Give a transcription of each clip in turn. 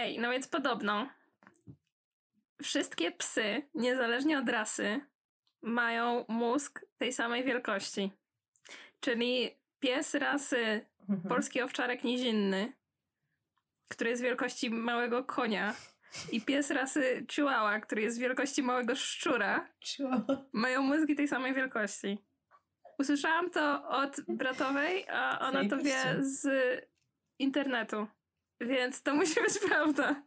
Ej, no więc podobno wszystkie psy, niezależnie od rasy, mają mózg tej samej wielkości. Czyli pies rasy Mhm. polski owczarek nizinny, który jest wielkości małego konia i pies rasy chihuahua, który jest wielkości małego szczura, Chihuahua. mają mózgi tej samej wielkości. Usłyszałam to od bratowej, a ona to wie z internetu. Więc to musi być prawda.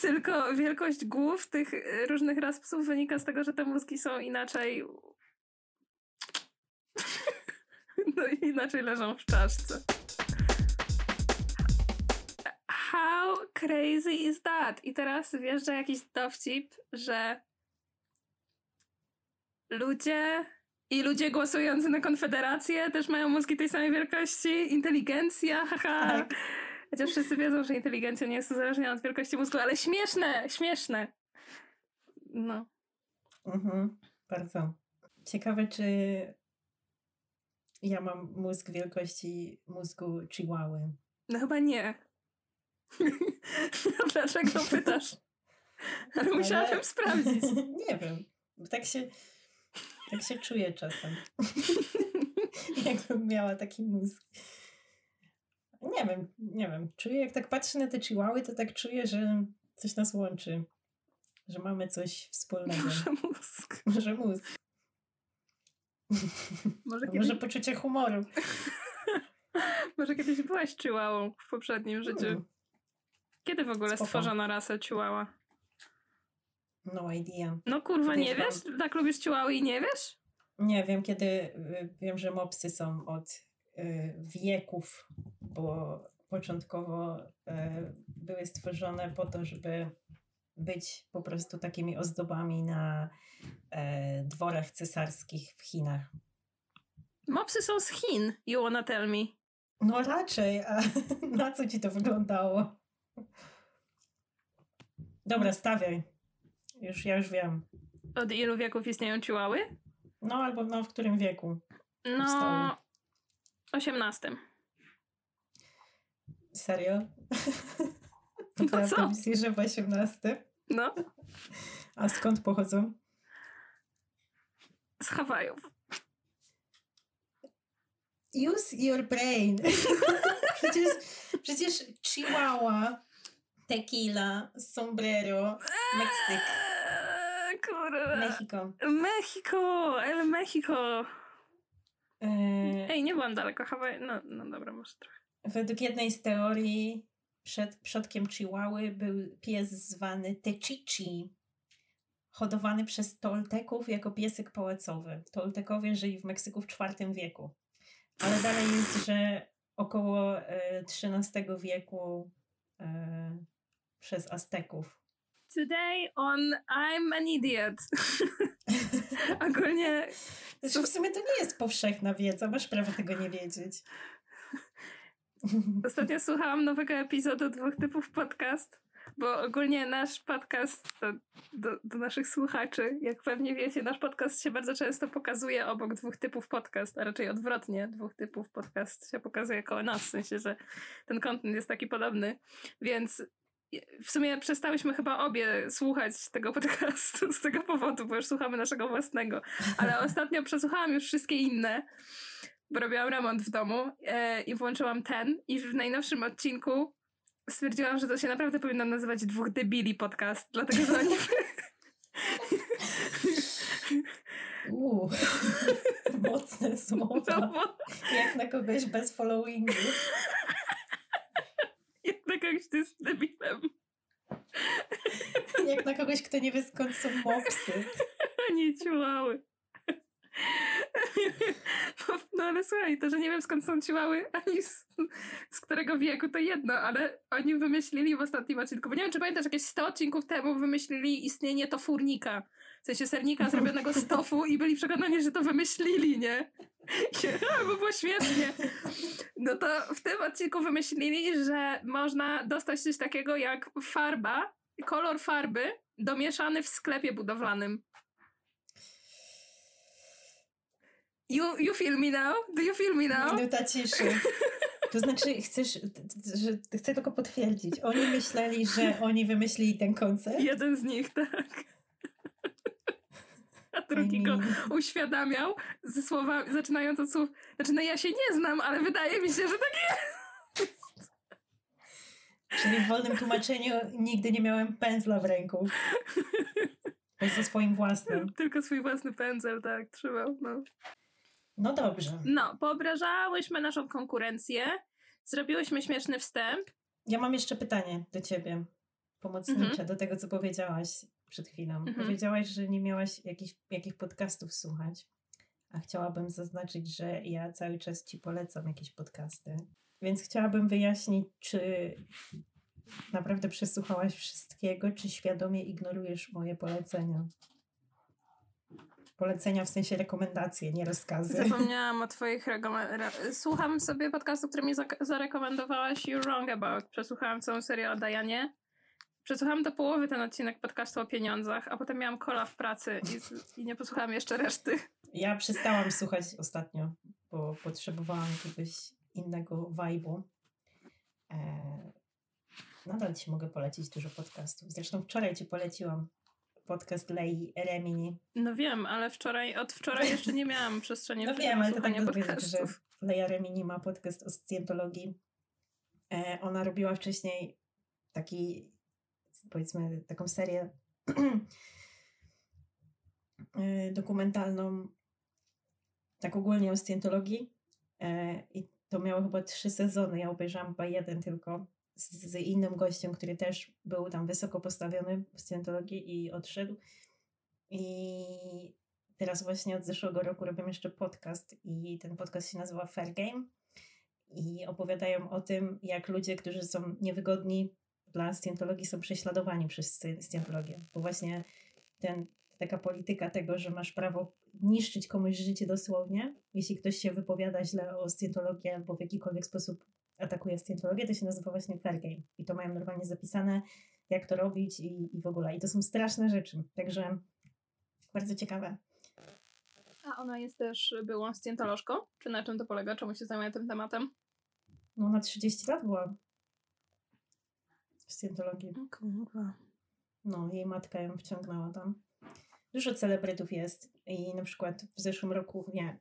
Tylko wielkość głów tych różnych ras psów wynika z tego, że te mózgi są inaczej. No inaczej leżą w czaszce. How crazy is that? I teraz wjeżdża jakiś dowcip, że ludzie i ludzie głosujący na Konfederację też mają mózgi tej samej wielkości, inteligencja, haha. Tak. Chociaż wszyscy wiedzą, że inteligencja nie jest uzależniona od wielkości mózgu, ale śmieszne, śmieszne. No. Mhm. Bardzo. Ciekawe, czy ja mam mózg wielkości mózgu chihuahy. No chyba nie. no dlaczego pytasz? Ale Ale- musiałabym sprawdzić. nie wiem. Bo Tak się, tak się czuję czasem. Jakbym miała taki mózg. Nie wiem, nie wiem. Czuję, jak tak patrzę na te chihuahy, to tak czuję, że coś nas łączy. Że mamy coś wspólnego. Może mózg. Może mózg. Może kiedyś, Może poczucie humoru. może kiedyś byłaś chihuahą w poprzednim życiu. Hmm, Kiedy w ogóle Spoko. stworzono rasę chihuahua? No idea. No kurwa, nie wiesz? Tak lubisz chihuahy i nie wiesz? Nie wiem, kiedy y, wiem, że mopsy są od wieków, bo początkowo y, były stworzone po to, żeby być po prostu takimi ozdobami na e, dworach cesarskich w Chinach. Mopsy są z Chin, you wanna tell me. No raczej, a na co ci to wyglądało? Dobra, stawiaj. Już, ja już wiem. Od ilu wieków istnieją chihuahy? No albo no, w którym wieku? No, Powstały. 18. Serio? No Naprawdę co? myślisz, że w 18? No, A skąd pochodzą? z Hawajów. Use your brain. przecież, przecież Chihuahua, tequila, sombrero, Meksyk, Eee, Kurwa. Mexico. Mexico, el Mexico. E, Ej, nie byłam daleko, Hawaj. No, no dobra, może trochę. według jednej z teorii przed przodkiem Chihuahy był pies zwany Techichi, hodowany przez Tolteków jako piesek pałacowy. Toltekowie żyli w Meksyku w IV wieku. Ale dalej jest, że około e, XIII wieku e, przez Azteków. Today on I'm an idiot. Ogólnie Zresztą w sumie to nie jest powszechna wiedza, masz prawo tego nie wiedzieć. Ostatnio słuchałam nowego epizodu Dwóch Typów Podcast, bo ogólnie nasz podcast to, do, do naszych słuchaczy, jak pewnie wiecie, nasz podcast się bardzo często pokazuje obok Dwóch Typów Podcast, a raczej odwrotnie, Dwóch Typów Podcast się pokazuje koło nas, w sensie, że ten kontent jest taki podobny, więc w sumie przestałyśmy chyba obie słuchać tego podcastu z tego powodu, bo już słuchamy naszego własnego, ale ostatnio przesłuchałam już wszystkie inne, bo robiłam remont w domu e, i włączyłam ten i w najnowszym odcinku stwierdziłam, że to się naprawdę powinno nazywać Dwóch Debili Podcast, dlatego że oni... Uuu, mocne No, słowa. bo Jak na kogoś bez followingu. Jednak kogoś ty jest debilem. Jak na kogoś, kto nie wie skąd są mopsy. Ani ciułały. No ale słuchaj, to, że nie wiem skąd są ciułały, ani z, z którego wieku, to jedno, ale oni wymyślili w ostatnim odcinku, bo nie wiem, czy pamiętasz, jakieś 100 odcinków temu wymyślili istnienie tofurnika, w sensie sernika zrobionego z tofu i byli przekonani, że to wymyślili, nie? I, bo było śmiesznie. No to w tym odcinku wymyślili, że można dostać coś takiego jak farba, kolor farby domieszany w sklepie budowlanym. You, you feel me now? Do you feel me now? Minuta ciszy. To znaczy, chcesz, że chcę tylko potwierdzić. Oni myśleli, że oni wymyślili ten koncept. Jeden z nich, tak. A drugi go uświadamiał ze słowami, zaczynając od słów. Znaczy, no ja się nie znam, ale wydaje mi się, że tak jest. Czyli w wolnym tłumaczeniu nigdy nie miałem pędzla w ręku. Poza swoim własnym. Tylko swój własny pędzel, tak, trzymał. No. No dobrze. No, poobrażałyśmy naszą konkurencję, zrobiłyśmy śmieszny wstęp. Ja mam jeszcze pytanie do ciebie, pomocnicze, mhm. do tego, co powiedziałaś przed chwilą. Mhm. Powiedziałaś, że nie miałaś jakich, jakich podcastów słuchać, a chciałabym zaznaczyć, że ja cały czas ci polecam jakieś podcasty. Więc chciałabym wyjaśnić, czy naprawdę przesłuchałaś wszystkiego, czy świadomie ignorujesz moje polecenia? Polecenia w sensie rekomendacje, nie rozkazy. Zapomniałam o twoich rekomendacjach. Słucham sobie podcastu, który mi zarekomendowałaś You Wrong About. Przesłuchałam całą serię o Dianie. Przesłuchałam do połowy ten odcinek podcastu o pieniądzach, a potem miałam kola w pracy i, i nie posłuchałam jeszcze reszty. Ja przestałam słuchać ostatnio, bo potrzebowałam jakiegoś innego vibe'u. E, nadal Ci mogę polecić dużo podcastów. Zresztą wczoraj Ci poleciłam podcast Lei Remini. No wiem, ale wczoraj, od wczoraj jeszcze nie miałam przestrzeni No wiem, ale to tak podcastów. że Leia Remini ma podcast o scjentologii. E, ona robiła wcześniej taki, powiedzmy, taką serię e, dokumentalną, tak ogólnie o scjentologii. E, I to miało chyba trzy sezony. Ja obejrzałam chyba jeden tylko z, z, innym gościem, który też był tam wysoko postawiony w Scientologii i odszedł. I teraz właśnie od zeszłego roku robię jeszcze podcast i ten podcast się nazywa Fair Game i opowiadają o tym, jak ludzie, którzy są niewygodni dla Scientologii są prześladowani przez Scientologię. Bo właśnie ten, taka polityka tego, że masz prawo niszczyć komuś życie dosłownie, jeśli ktoś się wypowiada źle o Scientologii albo w jakikolwiek sposób atakuje Scientologię, to się nazywa właśnie fair game. I to mają normalnie zapisane, jak to robić i, i w ogóle. I to są straszne rzeczy. Także bardzo ciekawe. A ona jest też byłą scjentolożką? Czy na czym to polega? Czemu się zajmuje tym tematem? No na 30 lat była w scjentologii. Kurwa. No, jej matka ją wciągnęła tam. Dużo celebrytów jest i na przykład w zeszłym roku, nie,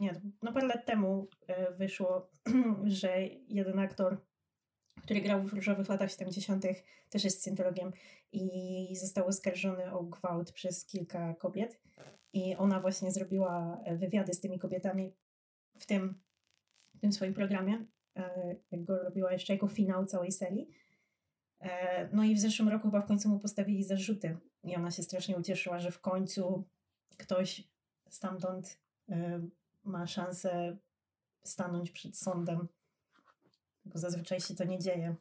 nie, no parę lat temu e, wyszło, że jeden aktor, który grał w różowych latach 70., też jest scjentologiem i został oskarżony o gwałt przez kilka kobiet. I ona właśnie zrobiła e, wywiady z tymi kobietami w tym, w tym swoim programie, e, jak go robiła jeszcze jako finał całej serii. No i w zeszłym roku chyba w końcu mu postawili zarzuty i ona się strasznie ucieszyła, że w końcu ktoś stamtąd ma szansę stanąć przed sądem, bo zazwyczaj się to nie dzieje.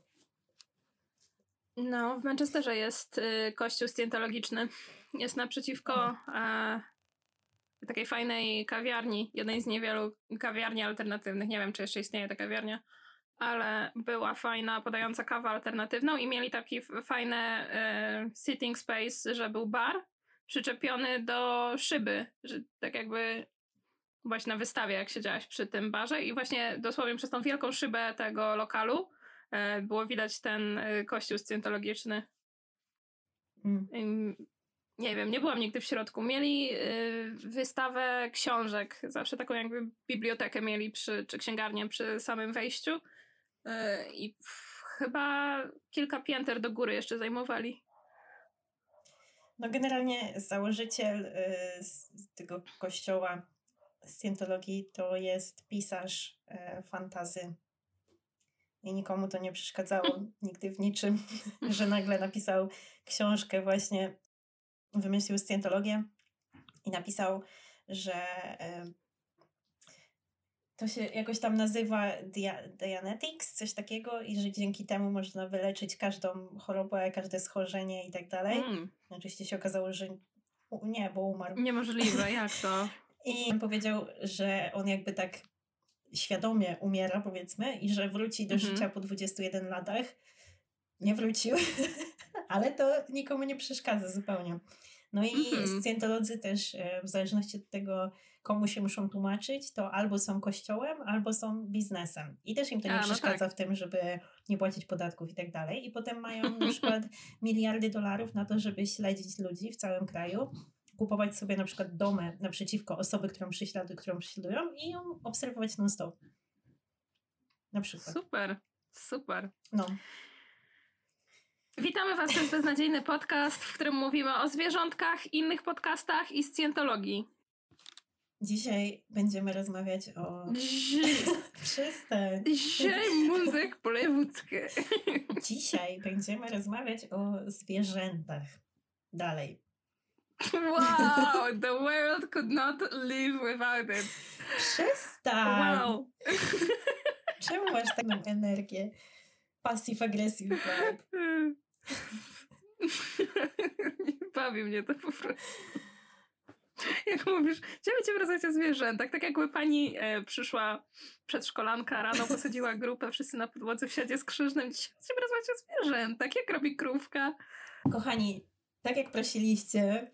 No, w Manchesterze jest y, kościół scjentologiczny. Jest naprzeciwko e, takiej fajnej kawiarni, jednej z niewielu kawiarni alternatywnych. Nie wiem, czy jeszcze istnieje ta kawiarnia, ale była fajna, podająca kawę alternatywną i mieli taki fajny e, sitting space, że był bar przyczepiony do szyby, że tak jakby właśnie na wystawie, jak siedziałaś przy tym barze i właśnie dosłownie przez tą wielką szybę tego lokalu e, było widać ten e, kościół scjentologiczny. Mm. Nie wiem, nie byłam nigdy w środku. Mieli e, wystawę książek, zawsze taką jakby bibliotekę mieli przy, czy księgarnię przy samym wejściu i chyba kilka pięter do góry jeszcze zajmowali. No generalnie założyciel tego kościoła Scientologii to jest pisarz e, fantazy. I nikomu to nie przeszkadzało nigdy w niczym, że nagle napisał książkę właśnie, wymyślił Scientologię i napisał, że e, to się jakoś tam nazywa dia Dianetics, coś takiego, i że dzięki temu można wyleczyć każdą chorobę, każde schorzenie i tak dalej. Mm. Oczywiście się okazało, że nie, bo umarł. Niemożliwe, jak to? I powiedział, że on jakby tak świadomie umiera, powiedzmy, i że wróci do mhm. życia po 21 latach. Nie wrócił, ale to nikomu nie przeszkadza zupełnie. No i Mhm. scjentolodzy też, e, w zależności od tego, komu się muszą tłumaczyć, to albo są kościołem, albo są biznesem. I też im to nie A, no przeszkadza w tym, żeby nie płacić podatków i tak dalej. I potem mają na przykład miliardy dolarów na to, żeby śledzić ludzi w całym kraju, kupować sobie na przykład domy naprzeciwko osoby, którą prześladują, którą prześladują i ją obserwować non-stop. Na przykład. Super, super. No. Witamy Was, to jest beznadziejny podcast, w którym mówimy o zwierzątkach, innych podcastach i scjentologii. Dzisiaj będziemy rozmawiać o... Przestań. Dzisiaj mundek polewódzkie. Dzisiaj będziemy rozmawiać o zwierzętach. Dalej. Wow, the world could not live without it. Przestań! Wow. Czemu masz taką energię? Passive aggressive vibe. Bawi mnie to po prostu. Jak mówisz, chciałabym cię rozmawiać o zwierzętach. Tak jakby pani e, przyszła przedszkolanka rano, posadziła grupę, wszyscy na podłodze w siadzie z krzyżnym. Dzisiaj chcemy rozmawiać o zwierzętach. Jak robi krówka? Kochani, tak jak prosiliście,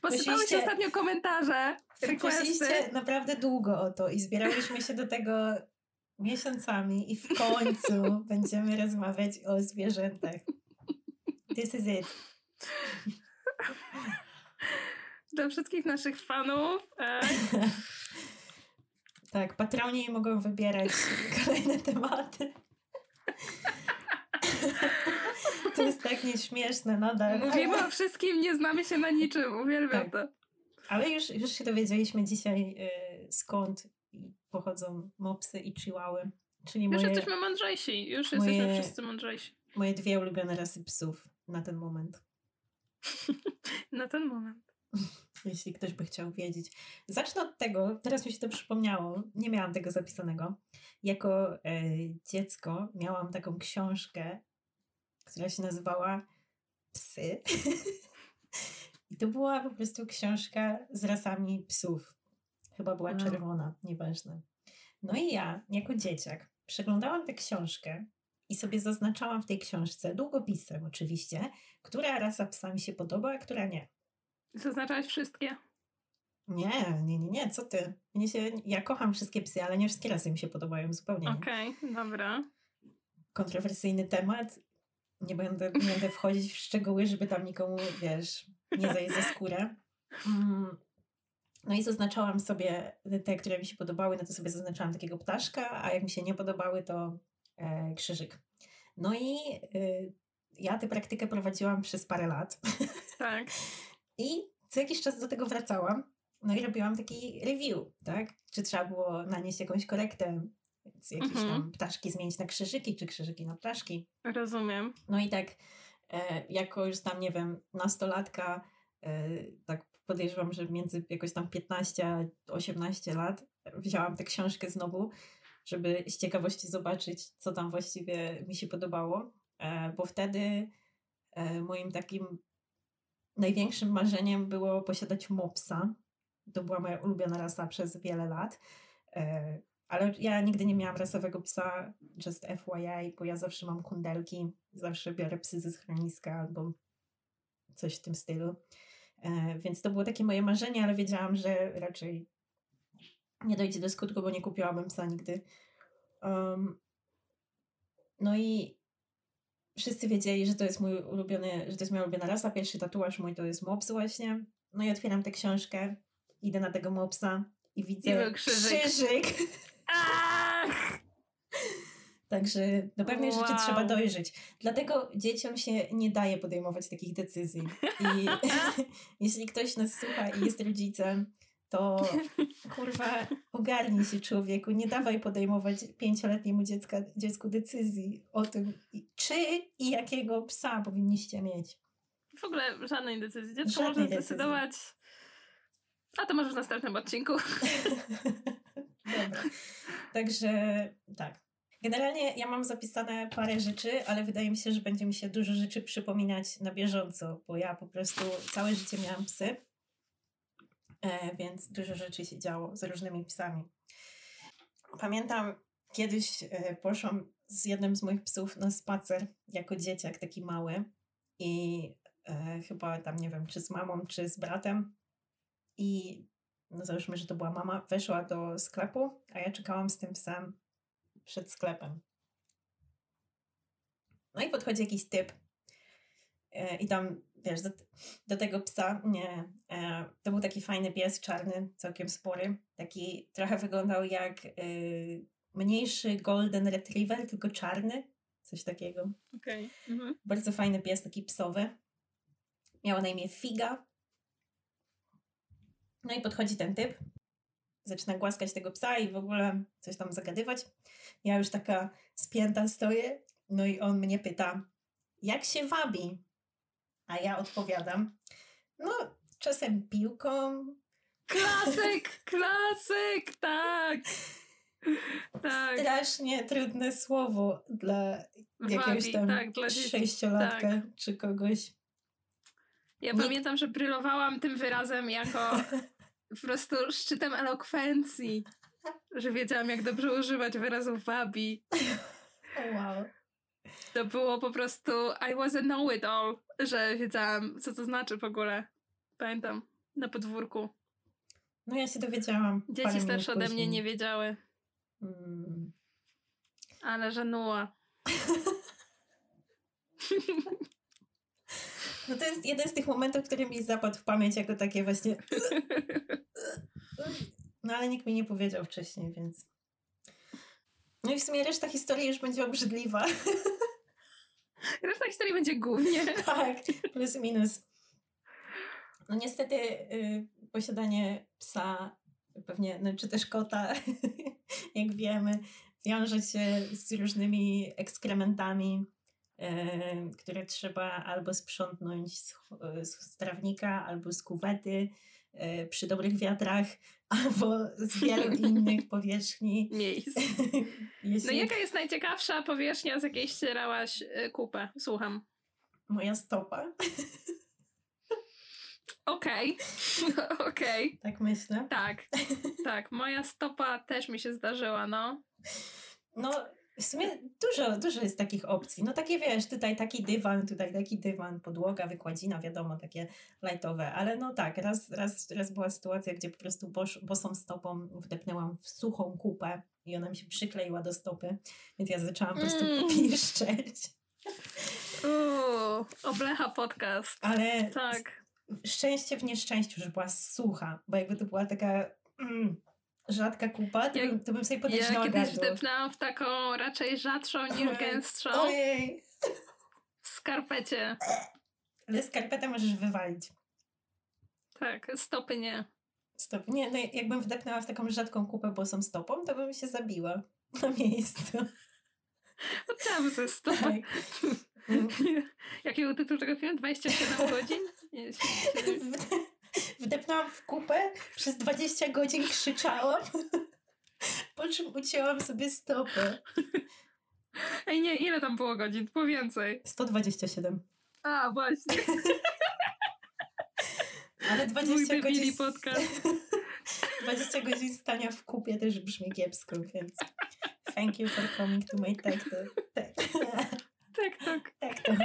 Posypały się ostatnio komentarze, requesty. naprawdę długo o to i zbierałyśmy się do tego miesiącami i w końcu będziemy rozmawiać o zwierzętach. This is it. Dla wszystkich naszych fanów. E, Tak, patroni mogą wybierać kolejne tematy. To jest tak nieśmieszne nadal. mówimy o wszystkim, nie znamy się na niczym. Uwielbiam Tak. to. Ale już, już się dowiedzieliśmy dzisiaj y, skąd pochodzą mopsy i chihuahy. Czyli Już moje, jesteśmy mądrzejsi. Już moje- jesteśmy wszyscy mądrzejsi. moje dwie ulubione rasy psów na ten moment. Na ten moment. Jeśli ktoś by chciał wiedzieć. Zacznę od tego, teraz mi się to przypomniało, nie miałam tego zapisanego. Jako e, dziecko miałam taką książkę, która się nazywała Psy. I to była po prostu książka z rasami psów. Chyba była Wow. czerwona, nieważne. No i ja, jako dzieciak, przeglądałam tę książkę i sobie zaznaczałam w tej książce, długopisem oczywiście, która rasa psa mi się podoba, a która nie. Zaznaczałaś wszystkie. Nie, nie, nie, nie, co ty? Mnie się, ja kocham wszystkie psy, ale nie wszystkie rasy mi się podobają zupełnie. nie. Okej, dobra. Kontrowersyjny temat. Nie będę, nie będę wchodzić w szczegóły, żeby tam nikomu, wiesz, nie zajść za skórę. Mm. No i zaznaczałam sobie te, które mi się podobały, no to sobie zaznaczałam takiego ptaszka, a jak mi się nie podobały, to e, krzyżyk. No i y, ja tę praktykę prowadziłam przez parę lat. Tak. I co jakiś czas do tego wracałam. No i robiłam taki review, tak? Czy trzeba było nanieść jakąś korektę, więc jakieś Mhm. tam ptaszki zmienić na krzyżyki, czy krzyżyki na ptaszki. Rozumiem. No i tak, e, jako już tam, nie wiem, nastolatka, e, tak podejrzewam, że między jakoś tam 15 a 18 lat wzięłam tę książkę znowu, żeby z ciekawości zobaczyć, co tam właściwie mi się podobało, e, bo wtedy e, moim takim największym marzeniem było posiadać mopsa. To była moja ulubiona rasa przez wiele lat. Ale ja nigdy nie miałam rasowego psa, just FYI, bo ja zawsze mam kundelki, zawsze biorę psy ze schroniska albo coś w tym stylu. E, więc to było takie moje marzenie, ale wiedziałam, że raczej nie dojdzie do skutku, bo nie kupiłabym psa nigdy. Um, no i wszyscy wiedzieli, że to jest mój ulubiony, że to jest moja ulubiona rasa. Pierwszy tatuaż mój to jest mops właśnie. No i otwieram tę książkę, idę na tego mopsa i widzę był krzyżyk. krzyżyk. Ach! Także do pewnej rzeczy Wow. trzeba dojrzeć. Dlatego dzieciom się nie daje podejmować takich decyzji. I jeśli ktoś nas słucha i jest rodzicem, to kurwa ogarnij się człowieku. Nie dawaj podejmować pięcioletniemu dziecka, dziecku decyzji o tym, czy i jakiego psa powinniście mieć. W ogóle żadnej decyzji. Dziecko Żadnej może decyzji. zdecydować. A to może w następnym odcinku. Także tak. Generalnie ja mam zapisane parę rzeczy, ale wydaje mi się, że będzie mi się dużo rzeczy przypominać na bieżąco, bo ja po prostu całe życie miałam psy, e, więc dużo rzeczy się działo z różnymi psami. Pamiętam, kiedyś e, poszłam z jednym z moich psów na spacer jako dzieciak, taki mały i e, chyba tam nie wiem, czy z mamą, czy z bratem. I no załóżmy, że to była mama, weszła do sklepu, a ja czekałam z tym psem przed sklepem. No i podchodzi jakiś typ e, i tam, wiesz, do, do tego psa, nie, e, to był taki fajny pies, czarny, całkiem spory, taki trochę wyglądał jak y, mniejszy golden retriever, tylko czarny, coś takiego. Okej. Mhm. Bardzo fajny pies, taki psowy. Miała na imię Figa. No i podchodzi ten typ, zaczyna głaskać tego psa i w ogóle coś tam zagadywać. Ja już taka spięta stoję, no i on mnie pyta, jak się wabi? A ja odpowiadam, no czasem piłką, Klasyk, klasyk, tak. Tak. strasznie trudne słowo dla jakiegoś Wabi, tam tak, dla sześciolatka Tak. czy kogoś. Ja Nie- pamiętam, że brylowałam tym wyrazem jako po prostu szczytem elokwencji. Że wiedziałam, jak dobrze używać wyrazu wabi. O, wow. To było po prostu I was a know-it-all, że wiedziałam, co to znaczy w ogóle. Pamiętam, na podwórku. No ja się dowiedziałam. Dzieci starsze ode mnie nie wiedziały, Mm. ale żenuła. No to jest jeden z tych momentów, który mi zapadł w pamięć jako takie właśnie... No ale nikt mi nie powiedział wcześniej, więc... No i w sumie reszta historii już będzie obrzydliwa. Reszta historii będzie głównie. tak, plus minus. No niestety y, posiadanie psa, pewnie, no, czy też kota, jak wiemy, wiąże się z różnymi ekskrementami, które trzeba albo sprzątnąć z, ch- z trawnika, albo z kuwety y, przy dobrych wiatrach, albo z wielu innych powierzchni. Miejsc. Jeśli No jaka jest najciekawsza powierzchnia, z jakiej ścierałaś y, kupę? Słucham. moja stopa, Okej. Okej. tak myślę. Tak. Tak. Moja stopa też mi się zdarzyła, no. No, w sumie dużo, dużo jest takich opcji. No takie wiesz, tutaj taki dywan, tutaj taki dywan, podłoga, wykładzina, wiadomo, takie lightowe. Ale no tak, raz, raz, raz była sytuacja, gdzie po prostu bosz, bosą stopą wdepnęłam w suchą kupę i ona mi się przykleiła do stopy, więc ja zaczęłam po prostu Mm. piszczeć. Uuu, oblecha podcast. Ale Tak. szczęście w nieszczęściu, że była sucha, bo jakby to była taka mm, rzadka kupa, to, Jak- bym, to bym sobie Ja podejrzała kiedyś wdepnęłam w taką raczej rzadszą niż gęstszą Ojej! w skarpecie. Ale skarpetę możesz wywalić. Tak, stopy nie. Stop. Nie, no jakbym wdepnęła w taką rzadką kupę bosą stopą, to bym się zabiła na miejscu. Chciałam ze stopy. Tak. Mm. Jaki był tytuł tego filmu? 27 godzin? Nie, się- się- Wdepnęłam w kupę, przez 20 godzin krzyczałam, po czym ucięłam sobie stopę. Ej, nie, ile tam było godzin? Było więcej. 127. A, właśnie. Ale 20 debili godzin... podcast. 20 godzin stania w kupie też brzmi kiepsko, więc thank you for coming to my tech talk. Te- Tak, tak. Tech talk.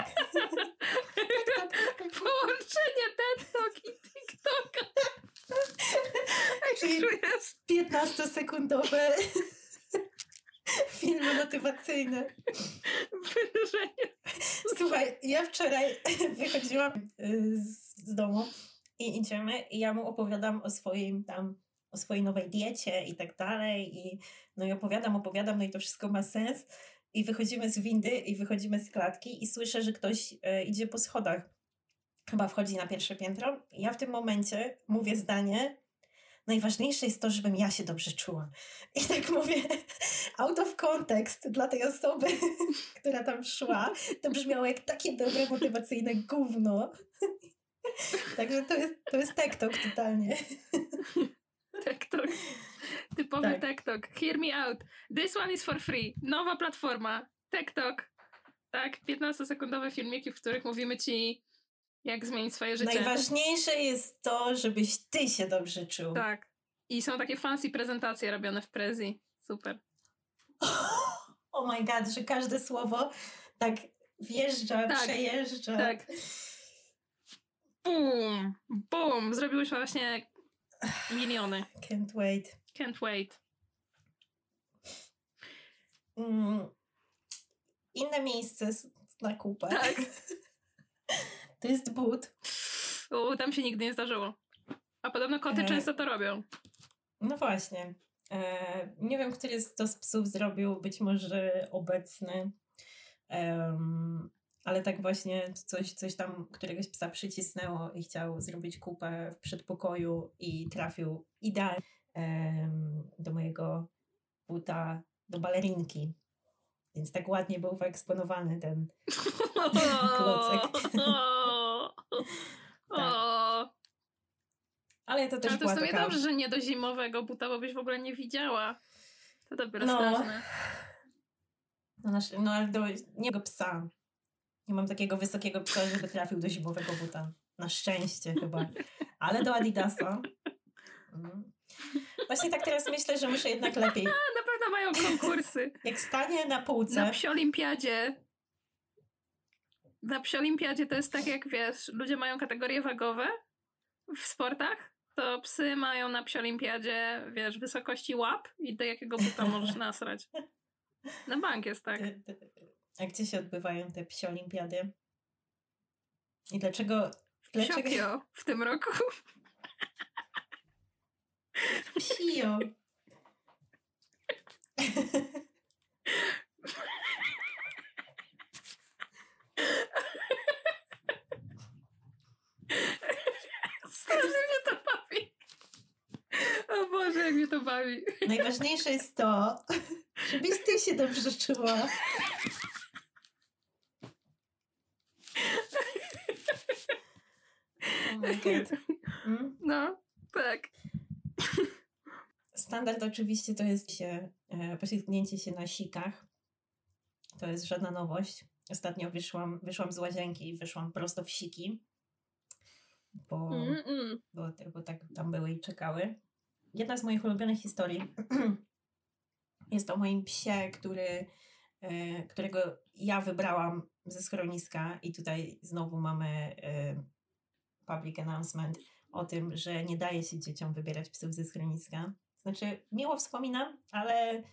Połączenie TED Talk i TikToka. Jak się I- czujesz? 15-sekundowe filmy motywacyjne. Wynurzenie. Słuchaj, ja wczoraj wychodziłam y, z, z domu i idziemy i ja mu opowiadam o swoim tam, o swojej nowej diecie i tak dalej i no i opowiadam, opowiadam, no i to wszystko ma sens i wychodzimy z windy i wychodzimy z klatki i słyszę, że ktoś e, idzie po schodach. Chyba wchodzi na pierwsze piętro. Ja w tym momencie mówię zdanie najważniejsze jest to, żebym ja się dobrze czuła. I tak mówię out of context dla tej osoby, która tam szła. To brzmiało jak takie dobre, motywacyjne gówno. Także to jest, to jest TikTok totalnie. TikTok. Typowy Tak. TikTok. Hear me out. This one is for free. Nowa platforma. TikTok. Tak, 15-sekundowe filmiki, w których mówimy ci, jak zmienić swoje życie. Najważniejsze jest to, żebyś ty się dobrze czuł. Tak. I są takie fancy prezentacje robione w Prezi. Super. Oh my god, że każde słowo tak wjeżdża, Tak, przejeżdża. tak. Bum! Bum! Zrobiłyśmy właśnie miliony. Can't wait. Can't wait. Mm. Inne miejsce na kupę. Tak. To jest but. U, tam się nigdy nie zdarzyło. A podobno koty E. często to robią. No właśnie. E, nie wiem, który z to z psów zrobił, być może obecny. Em, ale tak właśnie coś, coś tam któregoś psa przycisnęło i chciał zrobić kupę w przedpokoju i trafił idealnie do mojego buta, do balerinki. Więc tak ładnie był wyeksponowany ten. Klocek. O, Ale to też Ale to była w sumie taka... dobrze, że nie do zimowego buta, bo byś w ogóle nie widziała. To dopiero No. straszne. No, nasz, no ale do niego psa. Nie mam takiego wysokiego psa, żeby trafił do zimowego buta. Na szczęście chyba. Ale do Adidasa. Mm. Właśnie tak teraz myślę, że muszę jednak lepiej. Na pewno mają konkursy. Jak stanie na Na półce. psiolimpiadzie. Na psiolimpiadzie to jest tak jak wiesz, ludzie mają kategorie wagowe w sportach, to psy mają na psiolimpiadzie, wiesz, wysokości łap i do jakiego buta możesz nasrać. Na bank jest tak. A gdzie się odbywają te psie olimpiady? I dlaczego. Dlaczego Psiokio w tym roku. Psio? Strasznie mnie to bawi. O Boże, jak mnie to bawi. Najważniejsze jest to, żebyś ty się dobrze czuła. Oh my God. Mm? No. Standard oczywiście to jest się, e, poślizgnięcie się na sikach. To jest żadna nowość. Ostatnio wyszłam, wyszłam z łazienki i wyszłam prosto w siki, bo, bo, bo tak tam były i czekały. Jedna z moich ulubionych historii jest o moim psie, który, e, którego ja wybrałam ze schroniska i tutaj znowu mamy e, public announcement o tym, że nie daje się dzieciom wybierać psów ze schroniska. Znaczy, miło wspominam, ale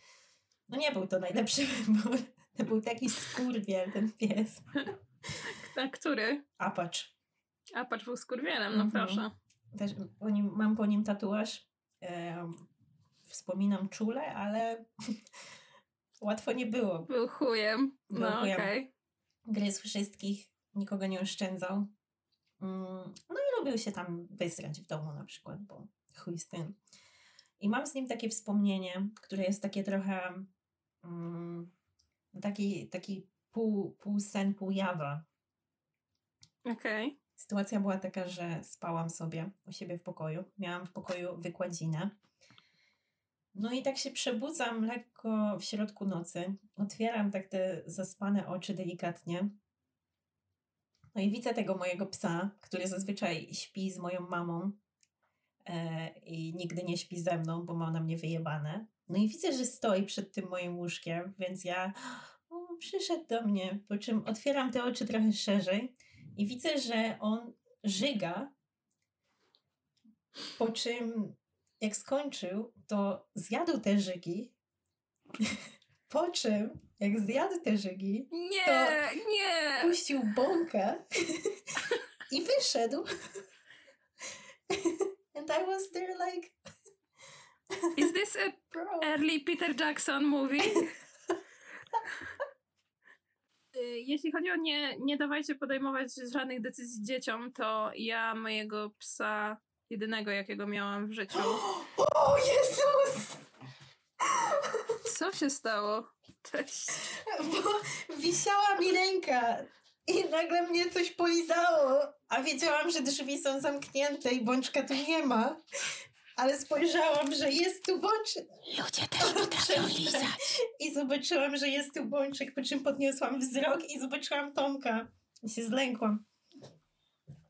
no nie był to najlepszy wybór. To był taki skurwiel, ten pies. Który? Apacz. A patrz, był skurwielem, no Mhm. proszę. Też po nim, mam po nim tatuaż. Em, wspominam czule, ale łatwo nie było. Był chujem. Był No okej. Gryzł wszystkich, nikogo nie oszczędzał. Mm, No i lubił się tam wysrać w domu na przykład, bo chuj z tym. I mam z nim takie wspomnienie, które jest takie trochę mm, taki, taki pół, pół sen, pół jawa. Okej. Sytuacja była taka, że spałam sobie u siebie w pokoju. Miałam w pokoju wykładzinę. No i tak się przebudzam lekko w środku nocy. Otwieram tak te zaspane oczy delikatnie. No i widzę tego mojego psa, który zazwyczaj śpi z moją mamą i nigdy nie śpi ze mną, bo ma na mnie wyjebane. No i widzę, że stoi przed tym moim łóżkiem, więc ja o, przyszedł do mnie, po czym otwieram te oczy trochę szerzej i widzę, że on żyga, po czym jak skończył, to zjadł te żygi, po czym jak zjadł te żygi, Nie, To- nie! puścił bąka i wyszedł. And I was there like, Is this a bro. early Peter Jackson movie? Y, Jeśli chodzi o nie, nie dawajcie podejmować żadnych decyzji dzieciom, to ja mojego psa, jedynego jakiego miałam w życiu. O Jezus! Co się stało? Cześć. Bo wisiała mi ręka i nagle mnie coś polizało, a wiedziałam, że drzwi są zamknięte i bączka tu nie ma. Ale spojrzałam, że jest tu bączek. Ludzie też potrafią lizać. I zobaczyłam, że jest tu bączek, po czym podniosłam wzrok i zobaczyłam Tomka. I się zlękłam.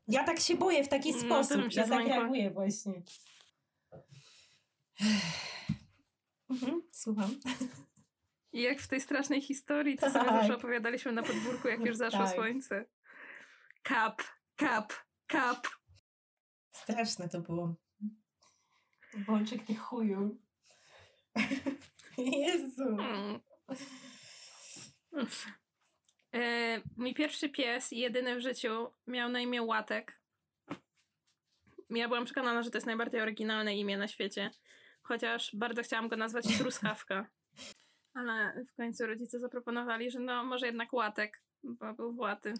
Ja tak się boję w taki No, sposób. Ja tak reaguję właśnie. Mhm, słucham. I jak w tej strasznej historii, co sobie Tak. zawsze opowiadaliśmy na podwórku, jak już zaszło Tak. słońce. Kap, kap, Kap. Straszne to było. Bączek ty chuju. Jezu. Mm. E, mój pierwszy pies, jedyny w życiu, miał na imię Łatek. Ja byłam przekonana, że to jest najbardziej oryginalne imię na świecie. Chociaż bardzo chciałam go nazwać Truskawka. Ale w końcu rodzice zaproponowali, że no może jednak Łatek, bo był Właty.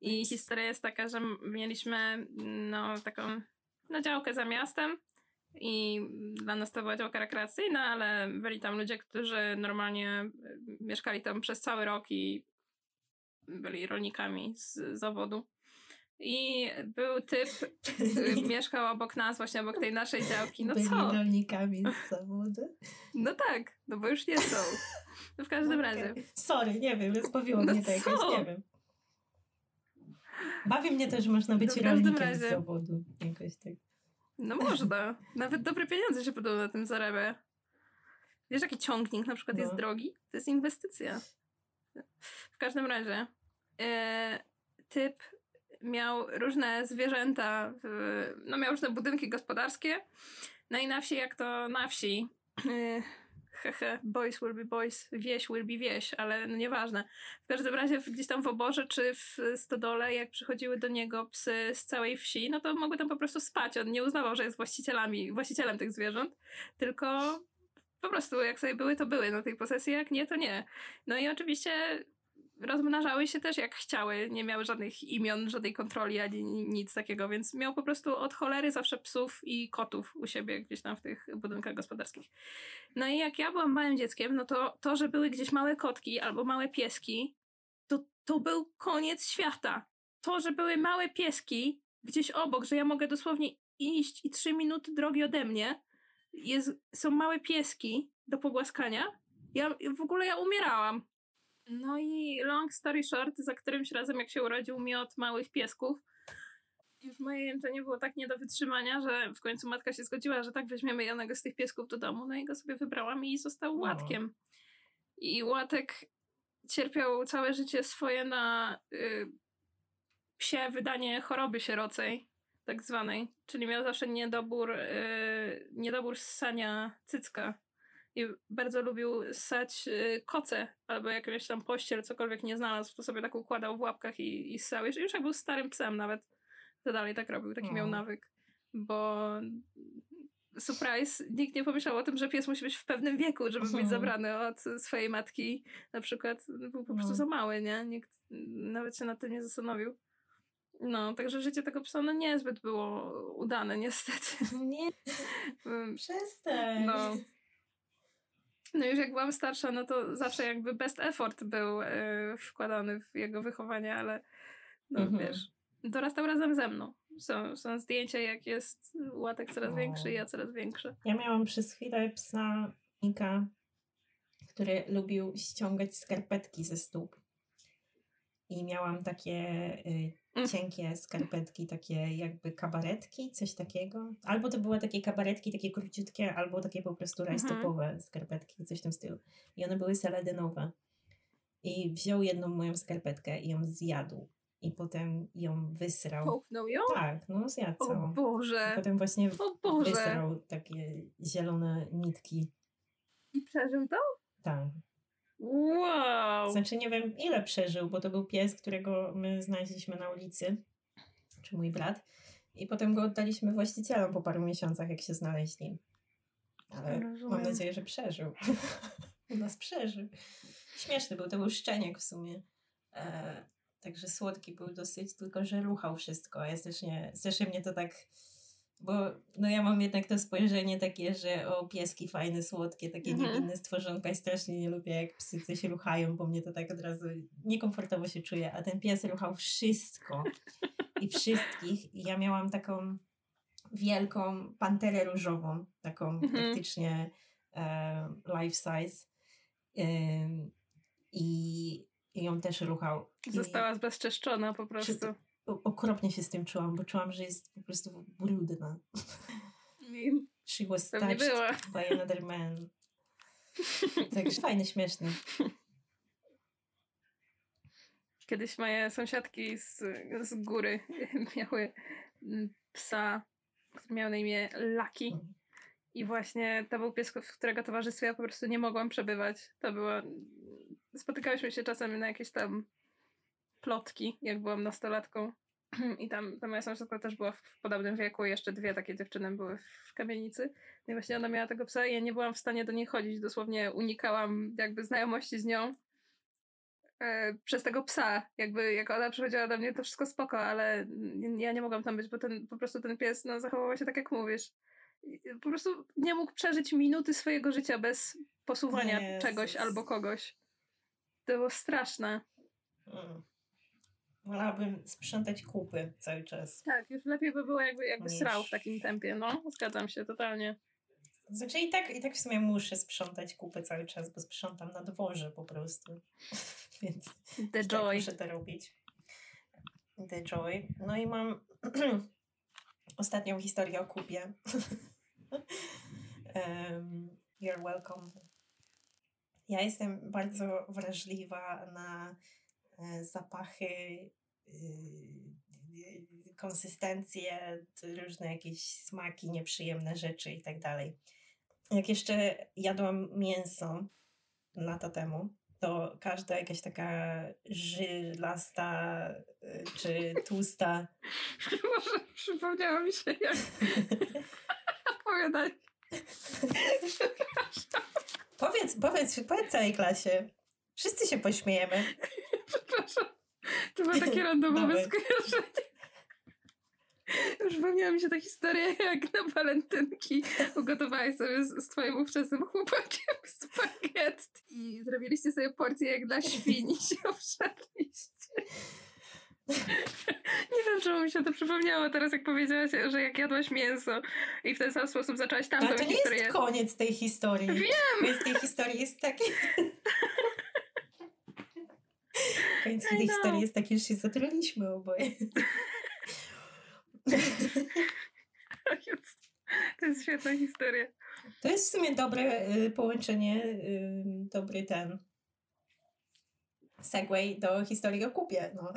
I historia jest taka, że mieliśmy no taką no, działkę za miastem i dla nas to była działka rekreacyjna, ale byli tam ludzie, którzy normalnie mieszkali tam przez cały rok i byli rolnikami z zawodu. I był typ, który mieszkał obok nas, właśnie obok tej naszej działki. No Byli co? rolnikami z zawodu. No tak, no bo już nie są. No w każdym razie. Okej. Sorry, nie wiem, rozbawiło No mnie to jakoś, nie wiem. Bawi mnie też, że można być No w każdym rolnikiem z razie. zawodu. Jakoś tak. No można. Nawet dobre pieniądze się podobno na tym zarabia. Wiesz, jaki ciągnik na przykład No. jest drogi? To jest inwestycja. W każdym razie e, typ miał różne zwierzęta, no miał różne budynki gospodarskie. No i na wsi, jak to na wsi, hehe, boys will be boys, wieś will be wieś, ale no nieważne. W każdym razie gdzieś tam w oborze czy w stodole, jak przychodziły do niego psy z całej wsi, no to mogły tam po prostu spać. On nie uznawał, że jest właścicielami, właścicielem tych zwierząt, tylko po prostu jak sobie były, to były na tej posesji, jak nie, to nie. No i oczywiście rozmnażały się też jak chciały, nie miały żadnych imion, żadnej kontroli ani ni- nic takiego, więc miał po prostu od cholery zawsze psów i kotów u siebie gdzieś tam w tych budynkach gospodarskich. No i jak ja byłam małym dzieckiem, no to to, że były gdzieś małe kotki albo małe pieski, to to był koniec świata. To, że były małe pieski gdzieś obok, że ja mogę dosłownie iść i trzy minuty drogi ode mnie, jest, są małe pieski do pogłaskania. Ja w ogóle ja umierałam. No i long story short, za którymś razem jak się urodził miot małych piesków, już moje jęczenie było tak nie do wytrzymania, że w końcu matka się zgodziła, że tak weźmiemy jednego z tych piesków do domu. No i go sobie wybrałam i został O. łatkiem. I łatek cierpiał całe życie swoje na y, psie wydanie choroby sierocej, tak zwanej. Czyli miał zawsze niedobór, y, niedobór ssania cycka. I bardzo lubił ssać y, koce, albo jakąś tam pościel, cokolwiek nie znalazł, to sobie tak układał w łapkach i, i ssał. Już, już jak był starym psem nawet, to dalej tak robił, taki miał nawyk. Bo surprise, nikt nie pomyślał o tym, że pies musi być w pewnym wieku, żeby być Mhm. zabrany od swojej matki. Na przykład był po prostu No. za mały, nie? Nikt nawet się nad tym nie zastanowił. No, także życie tego psa no niezbyt było udane, niestety. Nie, Mm, przestań. No. No już jak byłam starsza, no to zawsze jakby best effort był e, wkładany w jego wychowanie, ale no Mhm. wiesz, dorastał razem ze mną. Są, są zdjęcia, jak jest łatek coraz większy, ja coraz większy. Ja miałam przez chwilę psa Nika, który lubił ściągać skarpetki ze stóp. I miałam takie y. cienkie skarpetki, takie jakby kabaretki, coś takiego. Albo to były takie kabaretki, takie króciutkie, albo takie po prostu Mhm. rajstopowe skarpetki, coś w tym stylu. I one były seledynowe. I wziął jedną moją skarpetkę i ją zjadł. I potem ją wysrał. Połknął ją? Tak, no zjadł O. Boże! Potem właśnie Boże! wysrał takie zielone nitki. I przeżył to? Tak. Wow! Znaczy nie wiem ile przeżył, bo to był pies, którego my znaleźliśmy na ulicy, czy mój brat. I potem go oddaliśmy właścicielom po paru miesiącach, jak się znaleźli. Ale Rozumiem. mam nadzieję, że przeżył. U nas przeżył. Śmieszny był, to był szczeniak w sumie. E, także słodki był dosyć, tylko że ruchał wszystko. Ja strasznie, strasznie mnie to tak... Bo no ja mam jednak to spojrzenie takie, że o pieski fajne, słodkie, takie Mhm. niewinne stworzonka i strasznie nie lubię jak psy coś ruchają, bo mnie to tak od razu niekomfortowo się czuje, a ten pies ruchał wszystko i wszystkich i ja miałam taką wielką panterę różową, taką Mhm. praktycznie e, life size Ym, i, i ją też ruchał. I Została zbezczeszczona po prostu. Okropnie się z tym czułam, bo czułam, że jest po prostu brudna. She was Pewnie touched była. by another man. Także fajny, śmieszny. Kiedyś moje sąsiadki z, z góry miały mm, psa, który miał na imię Lucky. I właśnie to był pies, w którego towarzystwie ja po prostu nie mogłam przebywać. To było. Spotykałyśmy się czasem na jakieś tam plotki, jak byłam nastolatką. I tam ta moja sąsiadka też była w podobnym wieku, jeszcze dwie takie dziewczyny były w kamienicy. No i właśnie ona miała tego psa i ja nie byłam w stanie do niej chodzić. Dosłownie unikałam jakby znajomości z nią e, przez tego psa. Jakby jak ona przychodziła do mnie, to wszystko spoko, ale ja nie mogłam tam być, bo ten, po prostu ten pies no, zachowywał się tak, jak mówisz. Po prostu nie mógł przeżyć minuty swojego życia bez posuwania Jezus. czegoś albo kogoś. To było straszne. Mm. Wolałabym sprzątać kupy cały czas. Tak, już lepiej by było jakby, jakby niż... srał w takim tempie, no. Zgadzam się, totalnie. Znaczy i tak, i tak w sumie muszę sprzątać kupy cały czas, bo sprzątam na dworze po prostu. Więc The tak joy. muszę to robić. The joy. No i mam ostatnią historię o kupie. um, you're welcome. Ja jestem bardzo wrażliwa na e, zapachy konsystencje, różne jakieś smaki, nieprzyjemne rzeczy i tak dalej. Jak jeszcze jadłam mięso lata temu, to każda jakaś taka żylasta y, czy tłusta. Może przypomniało mi się jak opowiadać. powiedz, powiedz, powiedz całej klasie. Wszyscy się pośmiejemy. Przepraszam. To było takie randomowe skojarzenie. Przypomniała mi się ta historia, jak na walentynki ugotowałeś sobie z, z twoim ówczesnym chłopakiem spaghetti i zrobiliście sobie porcję jak dla świni się obszarliście. Nie wiem, czemu mi się to przypomniało teraz, jak powiedziałaś, że jak jadłaś mięso i w ten sam sposób zaczęłaś tamtą historię. To nie jest koniec tej historii. Wiem! Koniec tej historii jest taki... Koniec tej historii jest taki, że się zatruliśmy oboje. To jest świetna historia. To jest w sumie dobre y, połączenie, y, dobry ten segway do historii o kupie. No.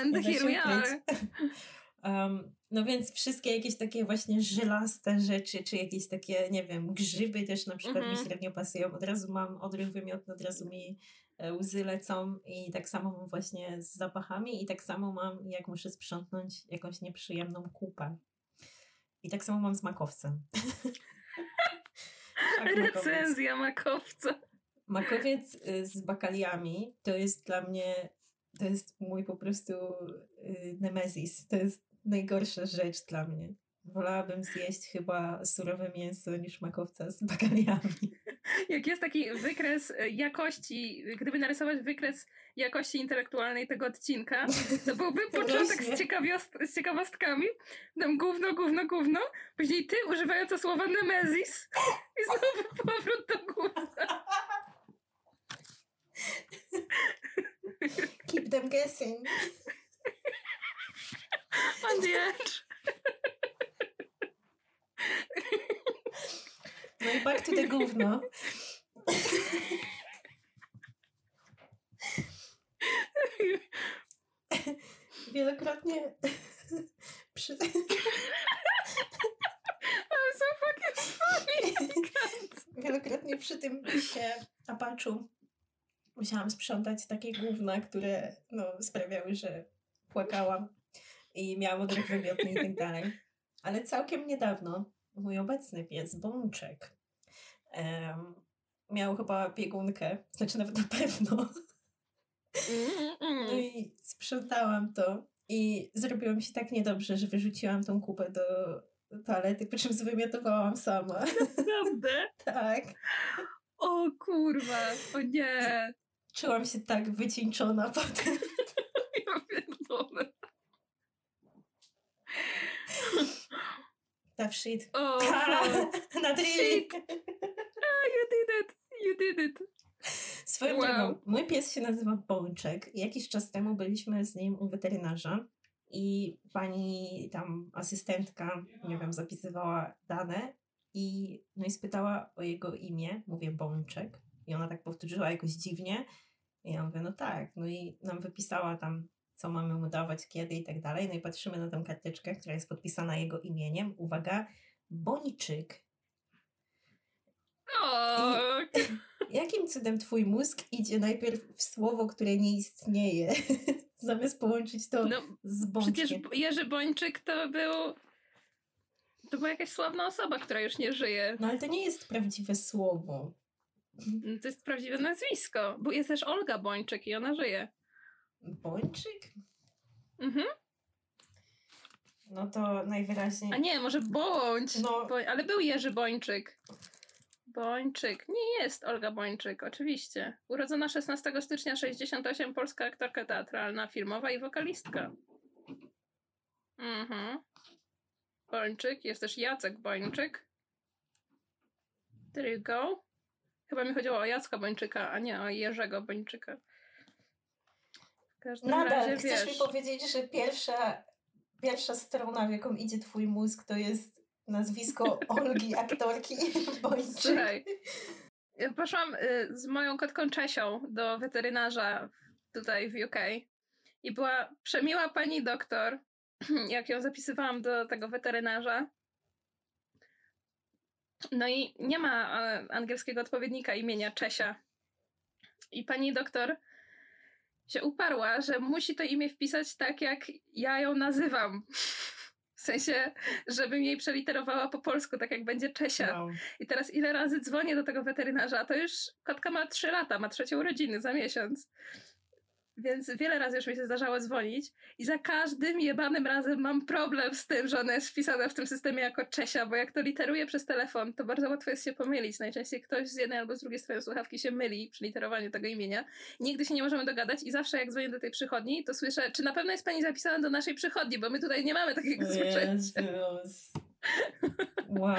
And here we are. Um, no więc wszystkie jakieś takie właśnie żylaste rzeczy, czy jakieś takie, nie wiem, grzyby też na przykład mm-hmm. mi mhm. średnio pasują. Od razu mam odruch wymiotny, od razu mi łzy lecą i tak samo mam właśnie z zapachami i tak samo mam jak muszę sprzątnąć jakąś nieprzyjemną kupę. I tak samo mam z makowcem. Recenzja makowca. Makowiec y, z bakaliami to jest dla mnie, to jest mój po prostu y, nemezis. To jest najgorsza rzecz dla mnie. Wolałabym zjeść chyba surowe mięso niż makowca z bakaliami. Jak jest taki wykres e, jakości, gdyby narysować wykres jakości intelektualnej tego odcinka, to byłby początek z, z ciekawostkami, tam gówno, gówno, gówno, później ty używająca słowa nemezis i znowu powrót do gówna. Keep them guessing. On the edge. No i back to the gówno. Wielokrotnie przy... I'm so fucking funny. Wielokrotnie przy tym się apaczu musiałam sprzątać takie gówna, które no, sprawiały, że płakałam i miałam odruch wymiotny i tak dalej. Ale całkiem niedawno mój obecny pies, Bączek, um, miał chyba biegunkę, znaczy nawet na pewno. No i sprzątałam to i zrobiło mi się tak niedobrze, że wyrzuciłam tą kupę do toalety, po czym zwymiotowałam sama. Naprawdę? tak. O kurwa, o nie. Czułam się tak wycieńczona potem. ja pierdolę. Tough shit. Oh, Na shit. Ah, you did it. You did it. Swoją wow. drogą, mój pies się nazywa Bączek. Jakiś czas temu byliśmy z nim u weterynarza i pani tam asystentka, nie wiem, zapisywała dane i, no i spytała o jego imię. Mówię Bączek. I ona tak powtórzyła jakoś dziwnie. I ja mówię, no tak. No i nam wypisała tam, co mamy mu dawać, kiedy i tak dalej. No i patrzymy na tę karteczkę, która jest podpisana jego imieniem. Uwaga, Boniczyk. O, Jakim cudem twój mózg idzie najpierw w słowo, które nie istnieje, zamiast połączyć to no z przecież bączkiem? Jerzy Bończyk to był... To była jakaś sławna osoba, która już nie żyje. No ale to nie jest prawdziwe słowo. No, To jest prawdziwe nazwisko. Bo jest też Olga Bończyk i ona żyje. Bończyk? Mhm. No to najwyraźniej. A nie, może Bądź. No. Bo, ale był Jerzy Bończyk. Bończyk. Nie jest Olga Bończyk, oczywiście. Urodzona 16 stycznia 68, polska aktorka teatralna, filmowa i wokalistka. Mhm. Bończyk. Jest też Jacek Bończyk. There you go. Chyba mi chodziło o Jacka Bończyka, a nie o Jerzego Bończyka. W każdym Nadal razie chcesz wiesz. mi powiedzieć, że pierwsza, pierwsza strona, w jaką idzie twój mózg, to jest nazwisko Olgi, aktorki Bończyk. Słuchaj, poszłam y, z moją kotką Czesią do weterynarza tutaj w UK i była przemiła pani doktor, jak ją zapisywałam do tego weterynarza. No i nie ma e, angielskiego odpowiednika imienia Czesia. I pani doktor się uparła, że musi to imię wpisać tak, jak ja ją nazywam. W sensie, żebym jej przeliterowała po polsku, tak jak będzie Czesia. Wow. I teraz ile razy dzwonię do tego weterynarza, to już kotka ma 3 lata, ma trzecie urodziny za miesiąc. Więc wiele razy już mi się zdarzało dzwonić i za każdym jebanym razem mam problem z tym, że ona jest wpisana w tym systemie jako Czesia, bo jak to literuję przez telefon, to bardzo łatwo jest się pomylić. Najczęściej ktoś z jednej albo z drugiej strony słuchawki się myli przy literowaniu tego imienia. Nigdy się nie możemy dogadać i zawsze jak dzwonię do tej przychodni, to słyszę, czy na pewno jest pani zapisana do naszej przychodni, bo my tutaj nie mamy takiego zwyczaju. Jezus. Wow.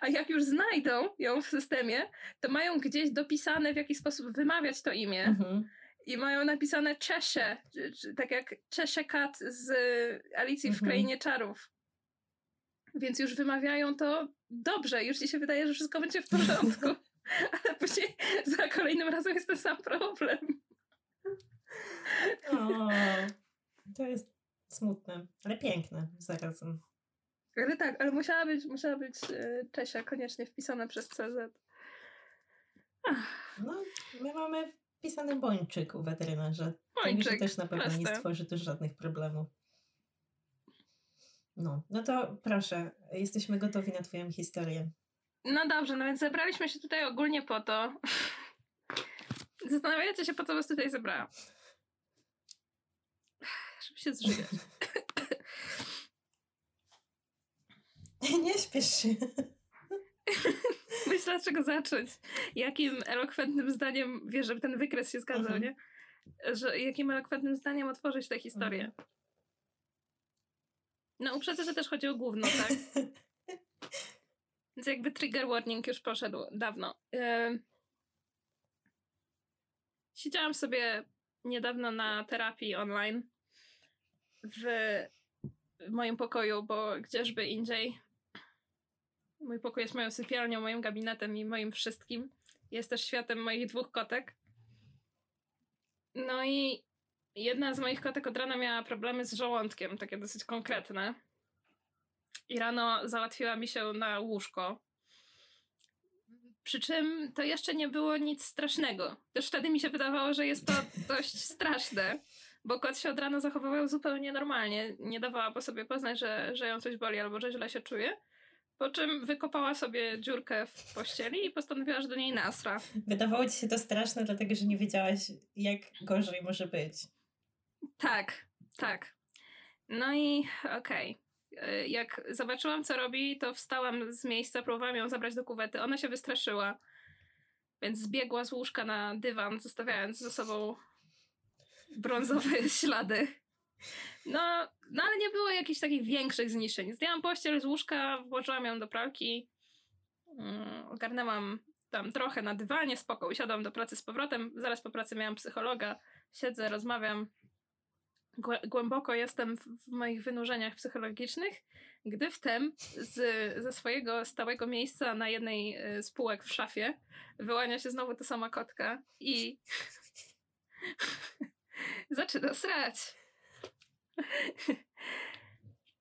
A jak już znajdą ją w systemie, to mają gdzieś dopisane, w jaki sposób wymawiać to imię. Mhm. I mają napisane Czesze, tak jak Czesze Kat z Alicji w Mhm. Krainie Czarów. Więc już wymawiają to dobrze, już ci się wydaje, że wszystko będzie w porządku. Ale później za kolejnym razem jest ten sam problem. O, to jest smutne, ale piękne zarazem. Ale tak, ale musiała być, musiała być e, Czesia koniecznie wpisana przez CZ. No, my mamy wpisany Bończyk u weterynarza. Bończyk, Także też na pewno nie proste. stworzy tu żadnych problemów. No, no to proszę, jesteśmy gotowi na twoją historię. No dobrze, no więc zebraliśmy się tutaj ogólnie po to. Zastanawiacie się, po co was tutaj zebrałam. Żeby się zżywiać. Nie śpiesz się. Myślę, od czego zacząć. Jakim elokwentnym zdaniem, wiesz, żeby ten wykres się zgadzał, Mhm. nie? Że jakim elokwentnym zdaniem otworzyć tę historię. Mhm. No uprzedzę, że też chodzi o gówno, tak? Więc jakby trigger warning już poszedł dawno. Ym, Siedziałam sobie niedawno na terapii online w moim pokoju, bo gdzieżby indziej. Mój pokój jest moją sypialnią, moim gabinetem i moim wszystkim. Jest też światem moich dwóch kotek. No i jedna z moich kotek od rana miała problemy z żołądkiem, takie dosyć konkretne. I rano załatwiła mi się na łóżko. Przy czym to jeszcze nie było nic strasznego. Też wtedy mi się wydawało, że jest to dość straszne, bo kot się od rana zachowywał zupełnie normalnie. Nie dawała po sobie poznać, że, że ją coś boli albo że źle się czuje. Po czym wykopała sobie dziurkę w pościeli i postanowiła, że do niej nasra. Wydawało ci się to straszne, dlatego że nie wiedziałaś, jak gorzej może być. Tak, tak. No i okej. Y, Jak zobaczyłam, co robi, to wstałam z miejsca, próbowałam ją zabrać do kuwety. Ona się wystraszyła, więc zbiegła z łóżka na dywan, zostawiając za sobą brązowe ślady. No, no ale nie było jakichś takich większych zniszczeń. Zdjęłam pościel z łóżka, włożyłam ją do pralki, mm, ogarnęłam tam trochę na dywanie, spoko, usiadłam do pracy z powrotem. Zaraz po pracy miałam psychologa, siedzę, rozmawiam. głęboko jestem w, moich wynurzeniach psychologicznych, gdy wtem z, ze swojego stałego miejsca na jednej z półek w szafie wyłania się znowu ta sama kotka i zaczyna srać.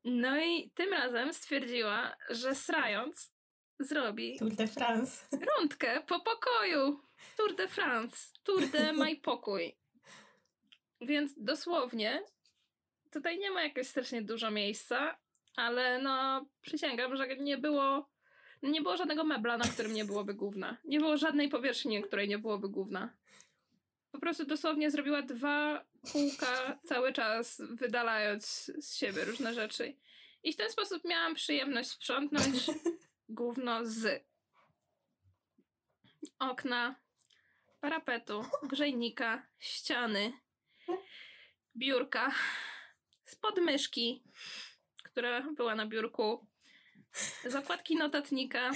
No i tym razem stwierdziła, że srając zrobi Tour de France. rundkę po pokoju. Tour de France. Tour de my pokój. Więc dosłownie tutaj nie ma jakoś strasznie dużo miejsca, ale no przysięgam, że nie było nie było żadnego mebla, na którym nie byłoby gówna. Nie było żadnej powierzchni, na której nie byłoby gówna. Po prostu dosłownie zrobiła dwa kółka cały czas, wydalając z siebie różne rzeczy. I w ten sposób miałam przyjemność sprzątnąć gówno z okna, parapetu, grzejnika, ściany, biurka, z podmyszki, która była na biurku, zakładki notatnika,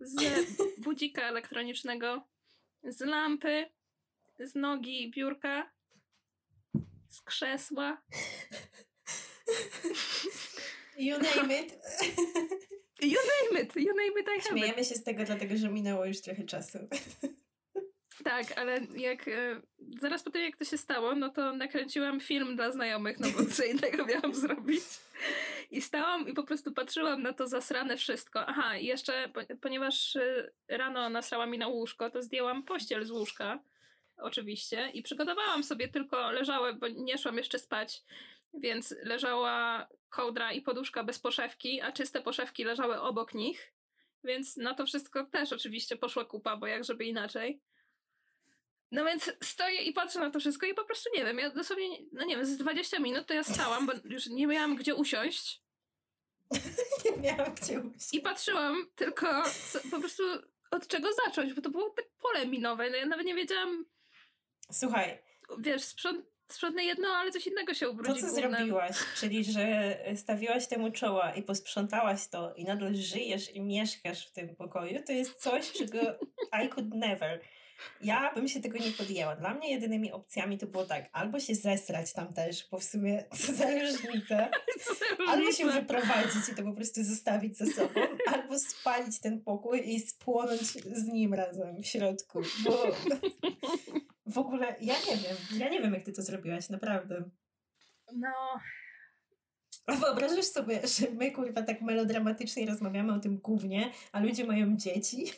z budzika elektronicznego, z lampy, z nogi biurka, z krzesła. You name it. You name it, you name it, I have Śmiejemy it. się z tego, dlatego że minęło już trochę czasu. Tak, ale jak e, zaraz po tym, jak to się stało, no to nakręciłam film dla znajomych, no bo co innego miałam zrobić. I stałam i po prostu patrzyłam na to zasrane wszystko. Aha, i jeszcze, ponieważ e, rano nasrała mi na łóżko, to zdjęłam pościel z łóżka, oczywiście, i przygotowałam sobie tylko, leżały, bo nie szłam jeszcze spać, więc leżała kołdra i poduszka bez poszewki, a czyste poszewki leżały obok nich. Więc na to wszystko też oczywiście poszła kupa, bo jak żeby inaczej. No więc stoję i patrzę na to wszystko i po prostu nie wiem, ja dosłownie, no nie wiem, z 20 minut to ja stałam, bo już nie miałam gdzie usiąść. nie miałam gdzie usiąść. I patrzyłam tylko co, po prostu od czego zacząć, bo to było tak pole minowe, no ja nawet nie wiedziałam... Słuchaj. Wiesz, sprząt, sprzątnę jedno, ale coś innego się ubrudzi. To, co głównym. zrobiłaś, czyli że stawiłaś temu czoła i posprzątałaś to i nadal żyjesz i mieszkasz w tym pokoju, to jest coś, czego I could never. Ja bym się tego nie podjęła. Dla mnie jedynymi opcjami to było tak, albo się zesrać tam też, bo w sumie co za różnica, albo się wyprowadzić i to po prostu zostawić ze sobą, albo spalić ten pokój i spłonąć z nim razem w środku, bo w ogóle ja nie wiem, ja nie wiem jak ty to zrobiłaś, naprawdę. No... A wyobrażasz sobie, że my kurwa tak melodramatycznie rozmawiamy o tym głównie, a ludzie mają dzieci?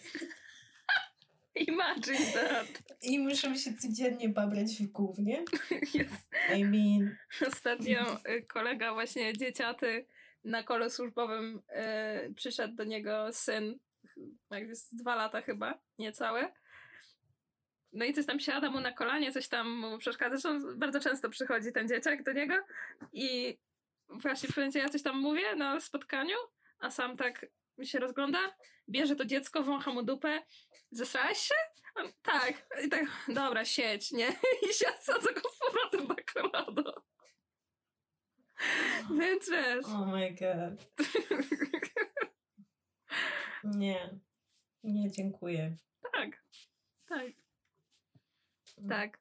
Imagine that. I muszę się codziennie babrać w głównie. Yes. I mean... Ostatnio y, kolega właśnie dzieciaty na kole służbowym yy, przyszedł do niego syn, jak jest dwa lata chyba, niecałe. No i coś tam siada mu na kolanie, coś tam mu przeszkadza. Zresztą bardzo często przychodzi ten dzieciak do niego i właśnie w pewnym ja coś tam mówię na spotkaniu, a sam tak się rozgląda, bierze to dziecko, wącha mu dupę. Zesrałeś się? On, tak. I tak, dobra, siedź, nie? I się sadza go z powrotem na kolano. Więc wiesz. Oh my god. nie. Nie, dziękuję. Tak. Tak. Mm. Tak.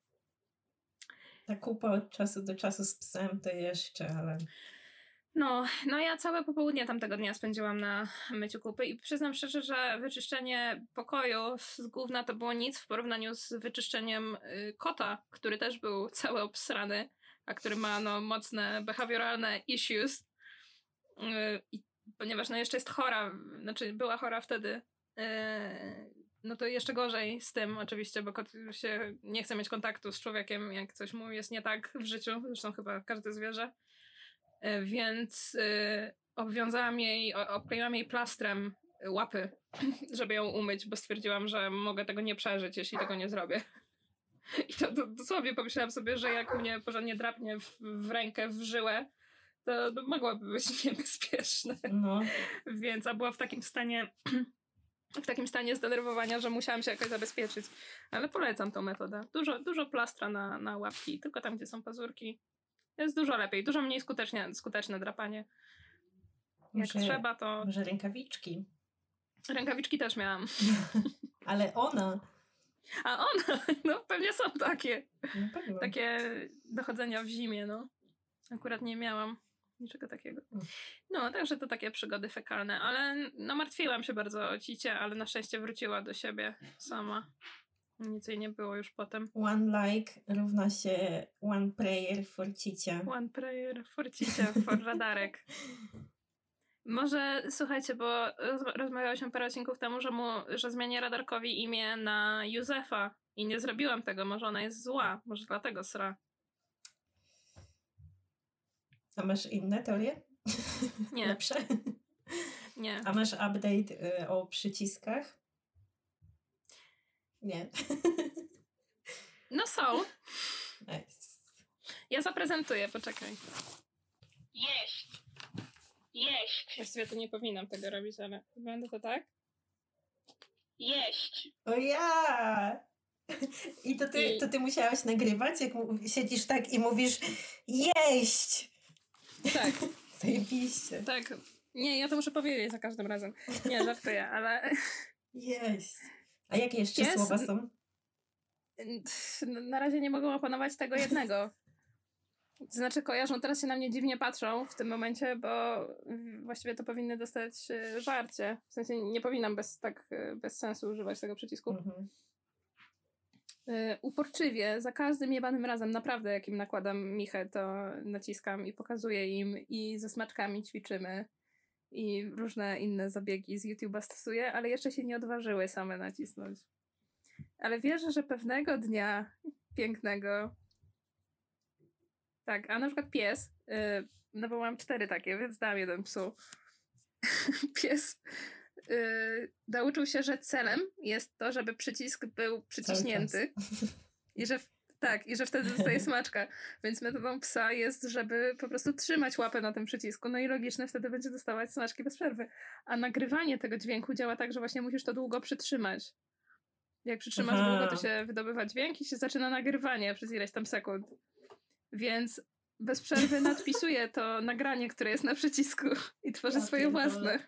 Ta kupa od czasu do czasu z psem to jeszcze, ale... No, no ja całe popołudnie tamtego dnia spędziłam na myciu kupy i przyznam szczerze, że wyczyszczenie pokoju z gówna to było nic w porównaniu z wyczyszczeniem y, kota, który też był cały obsrany, a który ma no mocne behawioralne issues. Y, I ponieważ no jeszcze jest chora, znaczy była chora wtedy, y, no to jeszcze gorzej z tym oczywiście, bo kot się nie chce mieć kontaktu z człowiekiem, jak coś mu jest nie tak w życiu, zresztą chyba każde zwierzę. E, więc e, obwiązałam jej, obkleiłam jej plastrem łapy, żeby ją umyć, bo stwierdziłam, że mogę tego nie przeżyć, jeśli tego nie zrobię. I to, to dosłownie pomyślałam sobie, że jak mnie porządnie drapnie w, w rękę, w żyłę, to, to mogłoby być niebezpieczne. No. Więc, a była w takim stanie w takim stanie zdenerwowania, że musiałam się jakoś zabezpieczyć. Ale polecam tą metodę. Dużo, dużo plastra na, na łapki, tylko tam, gdzie są pazurki. Jest dużo lepiej, dużo mniej skutecznie, skuteczne drapanie. Jak może, trzeba, to. Może rękawiczki. Rękawiczki też miałam. Ale ona A ona, no pewnie są takie. Pewno. Takie dochodzenia w zimie, no. Akurat nie miałam niczego takiego. No, także to takie przygody fekalne, ale no martwiłam się bardzo o Cicie, ale na szczęście wróciła do siebie sama. Nic jej nie było już potem. One like równa się one prayer for cicie. One prayer for Cicie, for radarek. Może, słuchajcie, bo roz, rozmawiałyśmy parę odcinków temu, że, mu, że zmienię radarkowi imię na Józefa i nie zrobiłam tego. Może ona jest zła, może dlatego sra. A masz inne teorie? Nie, Lepsze? nie. A masz update y, o przyciskach? Nie. No są. Nice. Ja zaprezentuję, poczekaj. Jeść. Jeść. Właściwie to nie powinnam tego robić, ale wygląda to tak. Jeść. O ja! I to ty, I- to ty musiałaś nagrywać, jak siedzisz tak i mówisz jeść! Tak, Zajebiście. tak. Nie, ja to muszę powiedzieć za każdym razem. Nie, żartuję, ale Jeść. A jakie jeszcze Jest- słowa są? na razie nie mogą opanować tego jednego. Znaczy kojarzą, teraz się na mnie dziwnie patrzą w tym momencie, bo właściwie to powinny dostać e, żarcie. W sensie nie powinnam bez, tak e, bez sensu używać tego przycisku. Mhm. Y, uporczywie, za każdym jebanym razem, naprawdę jakim nakładam michę, to naciskam i pokazuję im i ze smaczkami ćwiczymy i różne inne zabiegi z YouTube'a stosuję, ale jeszcze się nie odważyły same nacisnąć. Ale wierzę, że pewnego dnia pięknego tak, a na przykład pies, y, no bo mam cztery takie, więc dam jeden psu. pies y, nauczył się, że celem jest to, żeby przycisk był przyciśnięty i że tak, i że wtedy dostaje smaczka. Więc metodą psa jest, żeby po prostu trzymać łapę na tym przycisku. No i logiczne, wtedy będzie dostawać smaczki bez przerwy. A nagrywanie tego dźwięku działa tak, że właśnie musisz to długo przytrzymać. Jak przytrzymasz Aha. długo, to się wydobywa dźwięk i się zaczyna nagrywanie przez ileś tam sekund. Więc bez przerwy nadpisuję to nagranie, które jest na przycisku i tworzę Ja swoje pierdolę. własne.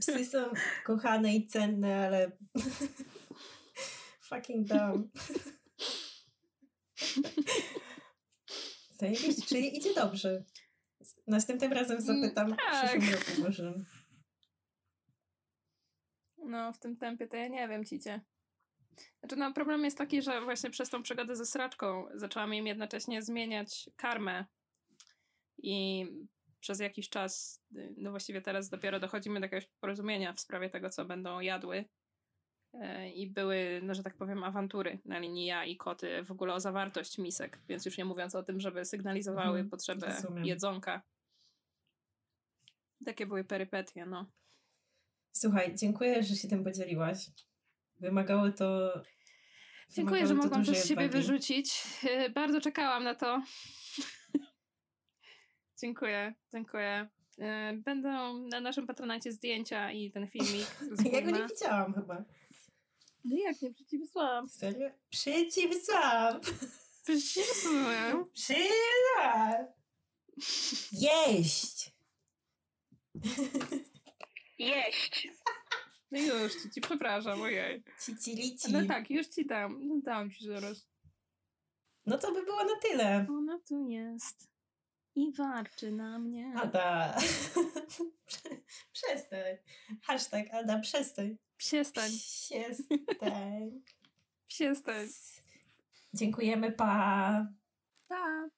Psy są kochane i cenne, ale fucking dumb. Zajebiście, czyli idzie dobrze. Następnym razem zapytam, tak. w przyszłym roku może. No, w tym tempie to ja nie wiem, cicie. Znaczy, no, problem jest taki, że właśnie przez tą przygodę ze sraczką zaczęłam im jednocześnie zmieniać karmę i przez jakiś czas, y, no właściwie teraz dopiero dochodzimy do jakiegoś porozumienia w sprawie tego, co będą jadły. E, I były, no że tak powiem, awantury na linii ja i koty w ogóle o zawartość misek, więc już nie mówiąc o tym, żeby sygnalizowały Mhm, potrzebę rozumiem. jedzonka. Takie były perypetie, no. Słuchaj, dziękuję, że się tym podzieliłaś. Wymagało to. Dziękuję, wymagało że to mogłam to z siebie wyrzucić. Yy, Bardzo czekałam na to. Dziękuję, dziękuję. Yy, Będą na naszym patronacie zdjęcia i ten filmik. Ja go nie widziałam chyba. No jak nie przeciwsłałam? Serio? Przeciwsłam! Przeciwsłałam. Przeciwsłam! Jeść! Jeść. No już ci, ci przepraszam, ojej. Cicilici. No tak, już ci dam. No dam ci zaraz. No to by było na tyle. Ona tu jest. I warczy na mnie. Ada. przestań. Hashtag Ada, przestań. Przestań, Przestań. przestań. Dziękujemy, pa. Pa.